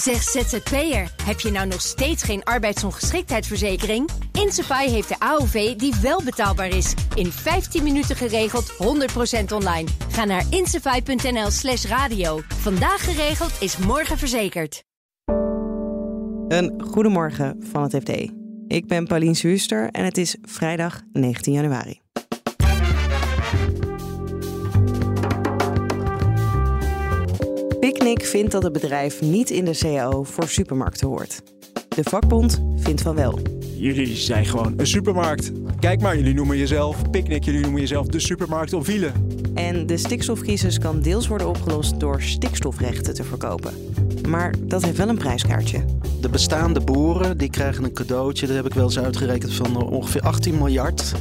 Zeg ZZP'er, heb je nou nog steeds geen arbeidsongeschiktheidsverzekering? Insafai heeft de AOV die wel betaalbaar is. In 15 minuten geregeld, 100% online. Ga naar insafai.nl slash radio. Vandaag geregeld is morgen verzekerd. Een goedemorgen van het FD. Ik ben Paulien Zuster en het is vrijdag 19 januari. Picnic vindt dat het bedrijf niet in de CAO voor supermarkten hoort. De vakbond vindt van wel. Jullie zijn gewoon een supermarkt. Kijk maar, jullie noemen jezelf Picnic, jullie noemen jezelf de supermarkt op wielen. En de stikstofcrisis kan deels worden opgelost door stikstofrechten te verkopen. Maar dat heeft wel een prijskaartje. De bestaande boeren die krijgen een cadeautje, dat heb ik wel eens uitgerekend, van ongeveer 18 miljard.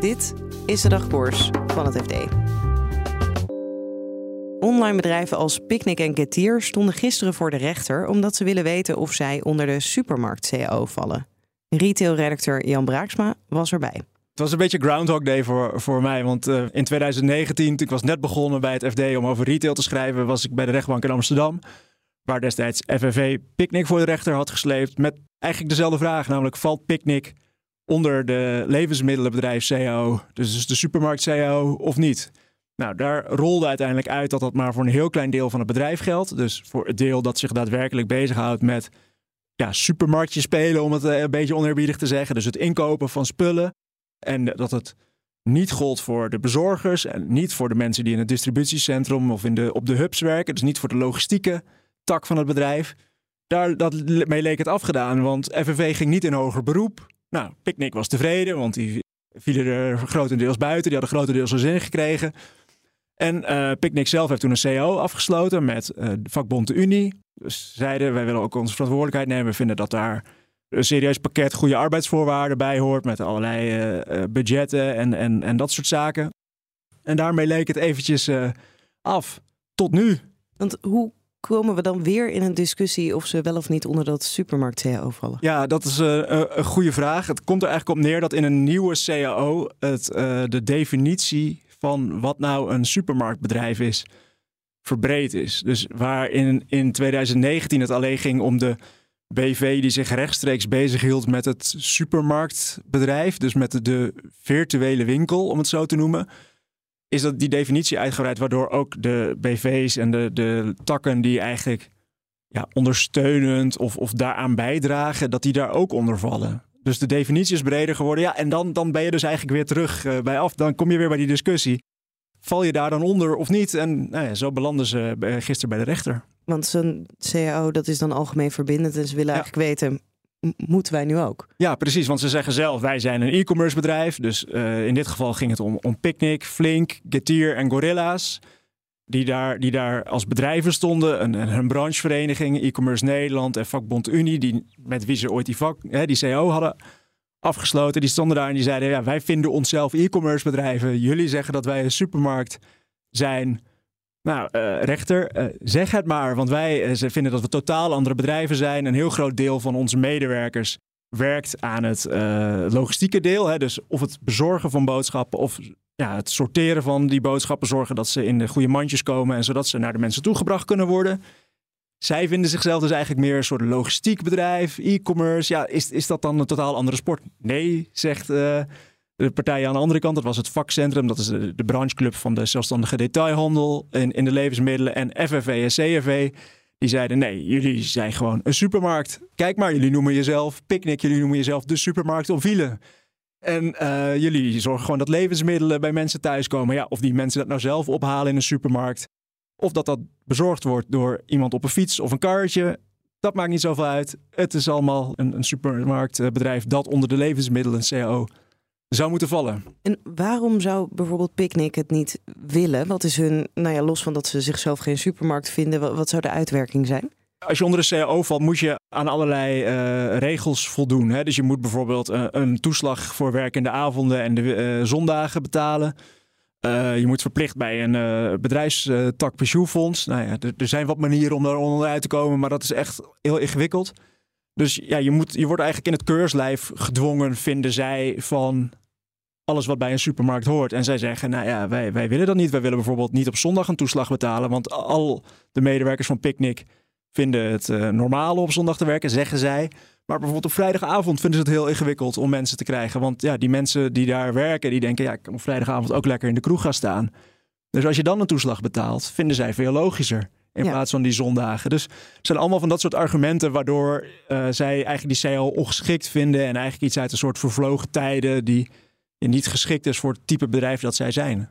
Dit is de dagkoers van het FD. Online bedrijven als Picnic en Getir stonden gisteren voor de rechter omdat ze willen weten of zij onder de supermarkt-CAO vallen. Retailredacteur Jan Braaksma was erbij. Het was een beetje Groundhog Day voor, voor mij. Want uh, in 2019, ik was net begonnen bij het FD om over retail te schrijven, was ik bij de rechtbank in Amsterdam. Waar destijds FNV Picnic voor de rechter had gesleept. Met eigenlijk dezelfde vraag, namelijk valt Picnic onder de levensmiddelenbedrijf CAO, dus, dus de supermarkt CAO of niet? Nou, daar rolde uiteindelijk uit dat dat maar voor een heel klein deel van het bedrijf geldt. Dus voor het deel dat zich daadwerkelijk bezighoudt met ja, supermarktjes spelen, om het eh, een beetje oneerbiedig te zeggen. Dus het inkopen van spullen. En dat het niet gold voor de bezorgers en niet voor de mensen die in het distributiecentrum of in de, op de hubs werken. Dus niet voor de logistieke tak van het bedrijf. Daar, dat, leek het afgedaan, want FNV ging niet in hoger beroep. Nou, Picnic was tevreden, want die vielen er grotendeels buiten. Die hadden grotendeels een zin gekregen. En uh, Picnic zelf heeft toen een CO afgesloten met uh, de vakbond de Unie. Dus zeiden, wij willen ook onze verantwoordelijkheid nemen. We vinden dat daar een serieus pakket goede arbeidsvoorwaarden bij hoort. Met allerlei uh, budgetten en, en, en dat soort zaken. En daarmee leek het eventjes af. Tot nu. Want hoe komen we dan weer in een discussie of ze wel of niet onder dat supermarkt-CAO vallen? Ja, dat is een goede vraag. Het komt er eigenlijk op neer dat in een nieuwe CAO het, de definitie van wat nou een supermarktbedrijf is, verbreed is. Dus waar in, in 2019 het alleen ging om de BV die zich rechtstreeks bezighield met het supermarktbedrijf, dus met de, virtuele winkel, om het zo te noemen, is dat die definitie uitgebreid, waardoor ook de BV's en de, de takken die eigenlijk ja, ondersteunend of, of daaraan bijdragen, dat die daar ook onder vallen. Dus de definitie is breder geworden. Ja, en dan, dan ben je dus eigenlijk weer terug uh, bij af. Dan kom je weer bij die discussie. Val je daar dan onder of niet? En nou ja, zo belanden ze uh, gisteren bij de rechter. Want zo'n CAO, dat is dan algemeen verbindend. En ze willen eigenlijk weten, moeten wij nu ook? Ja, precies. Want ze zeggen zelf, wij zijn een e-commerce bedrijf. Dus uh, in dit geval ging het om, om Picnic, Flink, Getir en Gorilla's die daar, die daar als bedrijven stonden. Een, een, branchevereniging, e-commerce Nederland en vakbond Unie, die, met wie ze ooit die, vak, hè, die CO hadden afgesloten. Die stonden daar en die zeiden, ja, wij vinden onszelf e-commerce bedrijven. Jullie zeggen dat wij een supermarkt zijn. Nou, uh, rechter, uh, zeg het maar. Want wij uh, ze vinden dat we totaal andere bedrijven zijn. Een heel groot deel van onze medewerkers werkt aan het logistieke deel. Hè, dus of het bezorgen van boodschappen of ja, het sorteren van die boodschappen, zorgen dat ze in de goede mandjes komen en zodat ze naar de mensen toegebracht kunnen worden. Zij vinden zichzelf dus eigenlijk meer een soort logistiek bedrijf, e-commerce. Ja, is, is dat dan een totaal andere sport? Nee, zegt uh, de partij aan de andere kant. Dat was het vakcentrum, dat is de, de brancheclub van de zelfstandige detailhandel in, in de levensmiddelen. En FFV en CFV, die zeiden nee, jullie zijn gewoon een supermarkt. Kijk maar, jullie noemen jezelf Picnic, jullie noemen jezelf de supermarkt op wielen. En uh, jullie zorgen gewoon dat levensmiddelen bij mensen thuiskomen. Ja, of die mensen dat nou zelf ophalen in een supermarkt. Of dat dat bezorgd wordt door iemand op een fiets of een karretje. Dat maakt niet zoveel uit. Het is allemaal een, een supermarktbedrijf dat onder de levensmiddelen CAO zou moeten vallen. En waarom zou bijvoorbeeld Picnic het niet willen? Wat is hun, nou ja, los van dat ze zichzelf geen supermarkt vinden, wat zou de uitwerking zijn? Als je onder de CAO valt, moet je aan allerlei uh, regels voldoen. Hè? Dus je moet bijvoorbeeld uh, een toeslag voor werk in de avonden en de uh, zondagen betalen. je moet verplicht bij een bedrijfstak pensioenfonds. Nou ja, er zijn wat manieren om daar onderuit te komen, maar dat is echt heel ingewikkeld. Dus ja, je, moet, je wordt eigenlijk in het keurslijf gedwongen, vinden zij, van alles wat bij een supermarkt hoort. En zij zeggen, nou ja, wij, wij willen dat niet. Wij willen bijvoorbeeld niet op zondag een toeslag betalen, want al de medewerkers van Picnic vinden het uh, normaal om op zondag te werken, zeggen zij. Maar bijvoorbeeld op vrijdagavond vinden ze het heel ingewikkeld om mensen te krijgen. Want ja, die mensen die daar werken, die denken, ja, ik kan op vrijdagavond ook lekker in de kroeg gaan staan. Dus als je dan een toeslag betaalt, vinden zij veel logischer. In plaats van die zondagen. Dus het zijn allemaal van dat soort argumenten waardoor uh, zij eigenlijk die CL ongeschikt vinden. En eigenlijk iets uit een soort vervlogen tijden die niet geschikt is voor het type bedrijf dat zij zijn.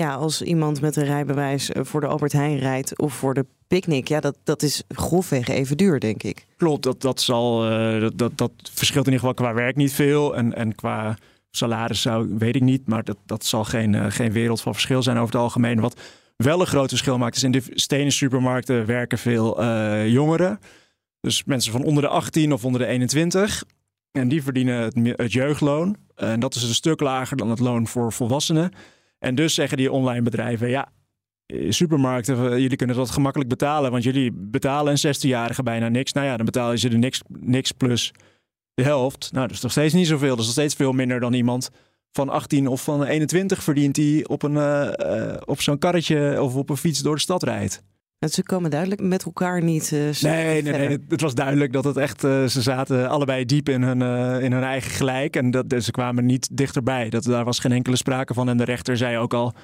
Ja, als iemand met een rijbewijs eh, voor de Albert Heijn rijdt of voor de picknick, ja, dat, dat is grofweg even duur, denk ik. Klopt, dat, dat, zal, uh, dat, dat, verschilt in ieder geval qua werk niet veel. En, en qua salaris zou, weet ik niet, maar dat, dat zal geen, uh, geen wereld van verschil zijn over het algemeen. Wat wel een groot verschil maakt, is in de stenen supermarkten werken veel jongeren. Dus mensen van onder de 18 of onder de 21. En die verdienen het jeugdloon. En dat is een stuk lager dan het loon voor volwassenen. En dus zeggen die online bedrijven, ja, eh, supermarkten, eh, jullie kunnen dat gemakkelijk betalen, want jullie betalen een 16-jarige bijna niks. Nou ja, dan betalen ze er niks, niks plus de helft. Nou, dat is nog steeds niet zoveel. Dat is nog steeds veel minder dan iemand van 18 of van 21 verdient die op, een, uh, op zo'n karretje of op een fiets door de stad rijdt. En ze komen duidelijk met elkaar niet. Uh, nee, nee, nee, het was duidelijk dat het echt. Uh, ze zaten allebei diep in hun, uh, in hun eigen gelijk. En dat, ze kwamen niet dichterbij. Dat, daar was geen enkele sprake van. En de rechter zei ook al.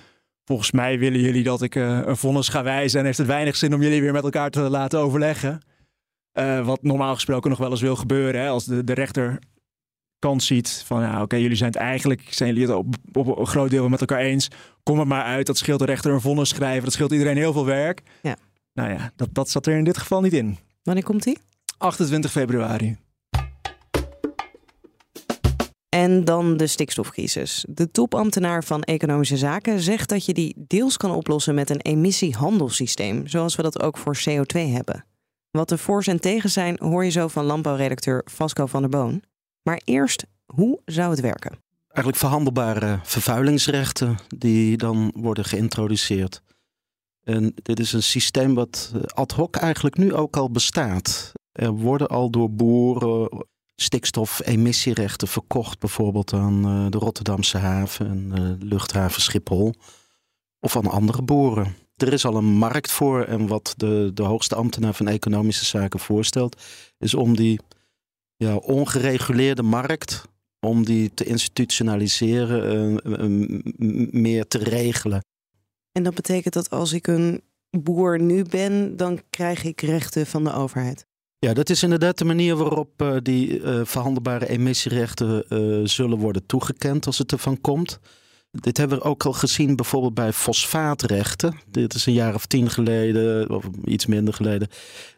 Volgens mij willen jullie dat ik een vonnis ga wijzen. En heeft het weinig zin om jullie weer met elkaar te laten overleggen. wat normaal gesproken nog wel eens wil gebeuren. Hè, als de, de rechter kans ziet van ja, oké, jullie zijn het eigenlijk, zijn jullie het op, op, een groot deel met elkaar eens. Kom er maar uit, dat scheelt de rechter een vonnis schrijven, dat scheelt iedereen heel veel werk. Ja. Nou ja, dat, dat zat er in dit geval niet in. Wanneer komt die? 28 februari. En dan de stikstofcrisis. De topambtenaar van Economische Zaken zegt dat je die deels kan oplossen met een emissiehandelssysteem, zoals we dat ook voor CO2 hebben. Wat de voor's en tegen zijn, hoor je zo van landbouwredacteur Vasco van der Boon. Maar eerst, hoe zou het werken? Eigenlijk verhandelbare vervuilingsrechten die dan worden geïntroduceerd. En dit is een systeem wat eh, ad hoc eigenlijk nu ook al bestaat. Er worden al door boeren stikstofemissierechten verkocht, bijvoorbeeld aan eh, de Rotterdamse haven en uh, luchthaven Schiphol. Of aan andere boeren. Er is al een markt voor en wat de, de hoogste ambtenaar van economische zaken voorstelt, is om die ja, ongereguleerde markt, om die te institutionaliseren, uh, meer te regelen. En dat betekent dat als ik een boer nu ben, dan krijg ik rechten van de overheid? Ja, dat is inderdaad de manier waarop uh, die verhandelbare emissierechten zullen worden toegekend als het ervan komt. Dit hebben we ook al gezien bijvoorbeeld bij fosfaatrechten. Dit is een jaar of tien geleden, of iets minder geleden,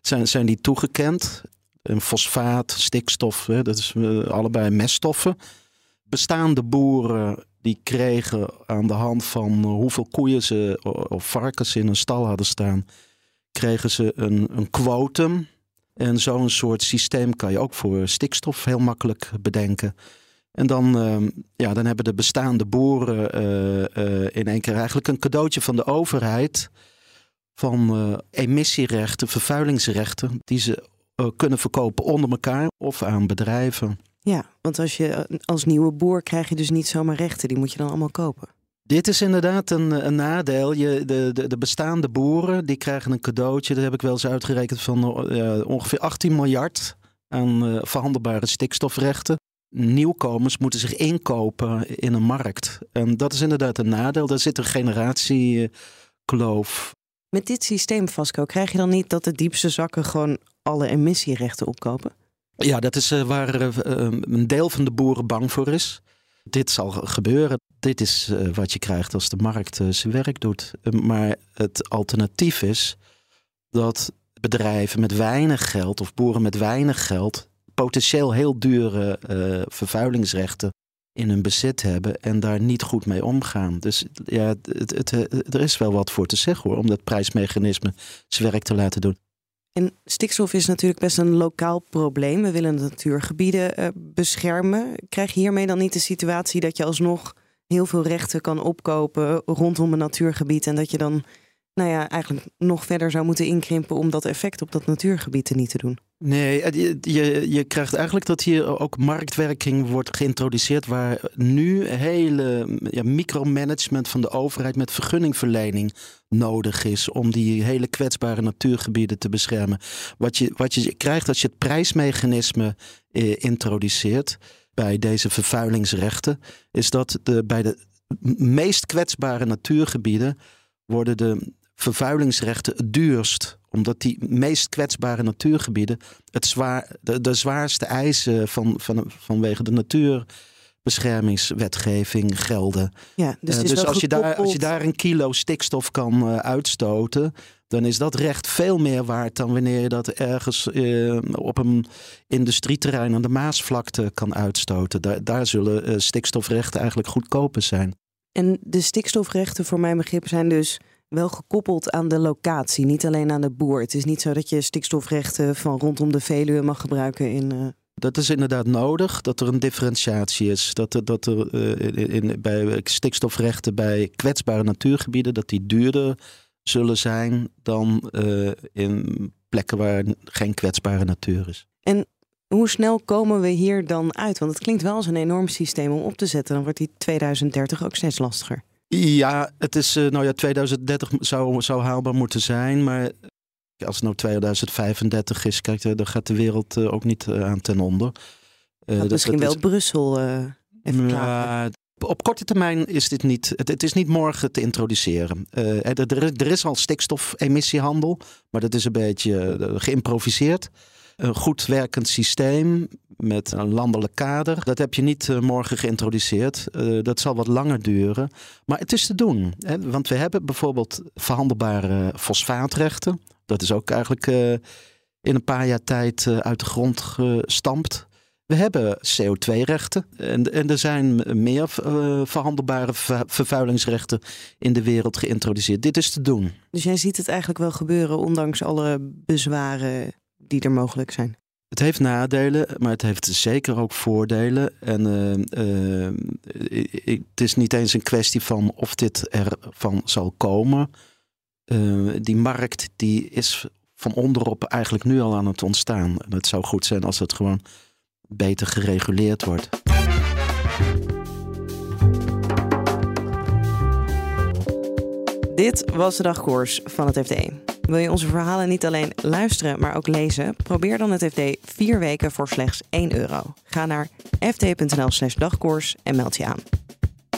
zijn, zijn die toegekend en fosfaat, stikstof, hè, dat is uh, allebei meststoffen. Bestaande boeren die kregen aan de hand van hoeveel koeien ze of varkens in een stal hadden staan, kregen ze een, een quotum. En zo'n soort systeem kan je ook voor stikstof heel makkelijk bedenken. En dan, uh, ja, dan hebben de bestaande boeren uh, uh, in één keer eigenlijk een cadeautje van de overheid. Van emissierechten, vervuilingsrechten, die ze uh, kunnen verkopen onder elkaar of aan bedrijven. Ja, want als je eh, als nieuwe boer krijg je dus niet zomaar rechten, die moet je dan allemaal kopen. Dit is inderdaad een, een nadeel. Je, de, de, de, bestaande boeren die krijgen een cadeautje, dat heb ik wel eens uitgerekend, van uh, ongeveer 18 miljard aan uh, verhandelbare stikstofrechten. Nieuwkomers moeten zich inkopen in een markt. En dat is inderdaad een nadeel. Daar zit een generatiekloof. Met dit systeem, Vasco, krijg je dan niet dat de diepste zakken gewoon alle emissierechten opkopen? Ja, dat is uh, waar uh, een deel van de boeren bang voor is. Dit zal gebeuren. Dit is uh, wat je krijgt als de markt zijn werk doet. maar het alternatief is dat bedrijven met weinig geld of boeren met weinig geld potentieel heel dure vervuilingsrechten in hun bezit hebben en daar niet goed mee omgaan. Dus ja, het, het, er is wel wat voor te zeggen hoor, om dat prijsmechanisme zijn werk te laten doen. En stikstof is natuurlijk best een lokaal probleem. We willen de natuurgebieden uh, beschermen. Krijg je hiermee dan niet de situatie dat je alsnog heel veel rechten kan opkopen rondom een natuurgebied en dat je dan nou ja, eigenlijk nog verder zou moeten inkrimpen om dat effect op dat natuurgebied te niet te doen? Nee, je, je, je, krijgt eigenlijk dat hier ook marktwerking wordt geïntroduceerd, waar nu hele ja, micromanagement van de overheid met vergunningverlening nodig is om die hele kwetsbare natuurgebieden te beschermen. Wat je, wat je krijgt als je het prijsmechanisme eh, introduceert bij deze vervuilingsrechten, is dat de, bij de meest kwetsbare natuurgebieden worden de vervuilingsrechten het duurst omdat die meest kwetsbare natuurgebieden het zwaar, de, de zwaarste eisen van, van, vanwege de natuurbeschermingswetgeving gelden. Ja, dus, uh, dus als, je daar, als je daar een kilo stikstof kan uh, uitstoten, dan is dat recht veel meer waard dan wanneer je dat ergens uh, op een industrieterrein aan de Maasvlakte kan uitstoten. Daar, daar zullen stikstofrechten eigenlijk goedkoper zijn. En de stikstofrechten, voor mijn begrip, zijn dus wel gekoppeld aan de locatie, niet alleen aan de boer. Het is niet zo dat je stikstofrechten van rondom de Veluwe mag gebruiken in. Uh... Dat is inderdaad nodig, dat er een differentiatie is. Dat er, dat er uh, in, bij stikstofrechten bij kwetsbare natuurgebieden, dat die duurder zullen zijn dan uh, in plekken waar geen kwetsbare natuur is. En hoe snel komen we hier dan uit? Want het klinkt wel als een enorm systeem om op te zetten. Dan wordt die 2030 ook steeds lastiger. Ja, het is, uh, nou ja, 2030 zou, zou haalbaar moeten zijn. Maar als het nou 2035 is, kijk, dan gaat de wereld ook niet aan ten onder. Dat misschien wel is... Brussel even ja, op korte termijn is dit niet, het, het is niet morgen te introduceren. Er, er, is al stikstofemissiehandel, maar dat is een beetje geïmproviseerd. Een goed werkend systeem met een landelijk kader. Dat heb je niet uh, morgen geïntroduceerd. Uh, dat zal wat langer duren. Maar het is te doen. Hè? Want we hebben bijvoorbeeld verhandelbare fosfaatrechten. Dat is ook eigenlijk uh, in een paar jaar tijd uit de grond gestampt. We hebben CO2-rechten en, en, er zijn meer verhandelbare vervuilingsrechten in de wereld geïntroduceerd. Dit is te doen. Dus jij ziet het eigenlijk wel gebeuren, ondanks alle bezwaren die er mogelijk zijn? Het heeft nadelen, maar het heeft zeker ook voordelen. En uh, uh, het is niet eens een kwestie van of dit ervan zal komen. Uh, die markt die is van onderop eigenlijk nu al aan het ontstaan. En het zou goed zijn als het gewoon beter gereguleerd wordt. Dit was de dagkoers van het FD. Wil je onze verhalen niet alleen luisteren, maar ook lezen? Probeer dan het FD vier weken voor slechts 1 euro. Ga naar fd.nl/slash dagkoers en meld je aan.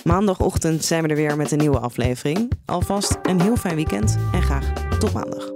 Maandagochtend zijn we er weer met een nieuwe aflevering. Alvast een heel fijn weekend en graag tot maandag.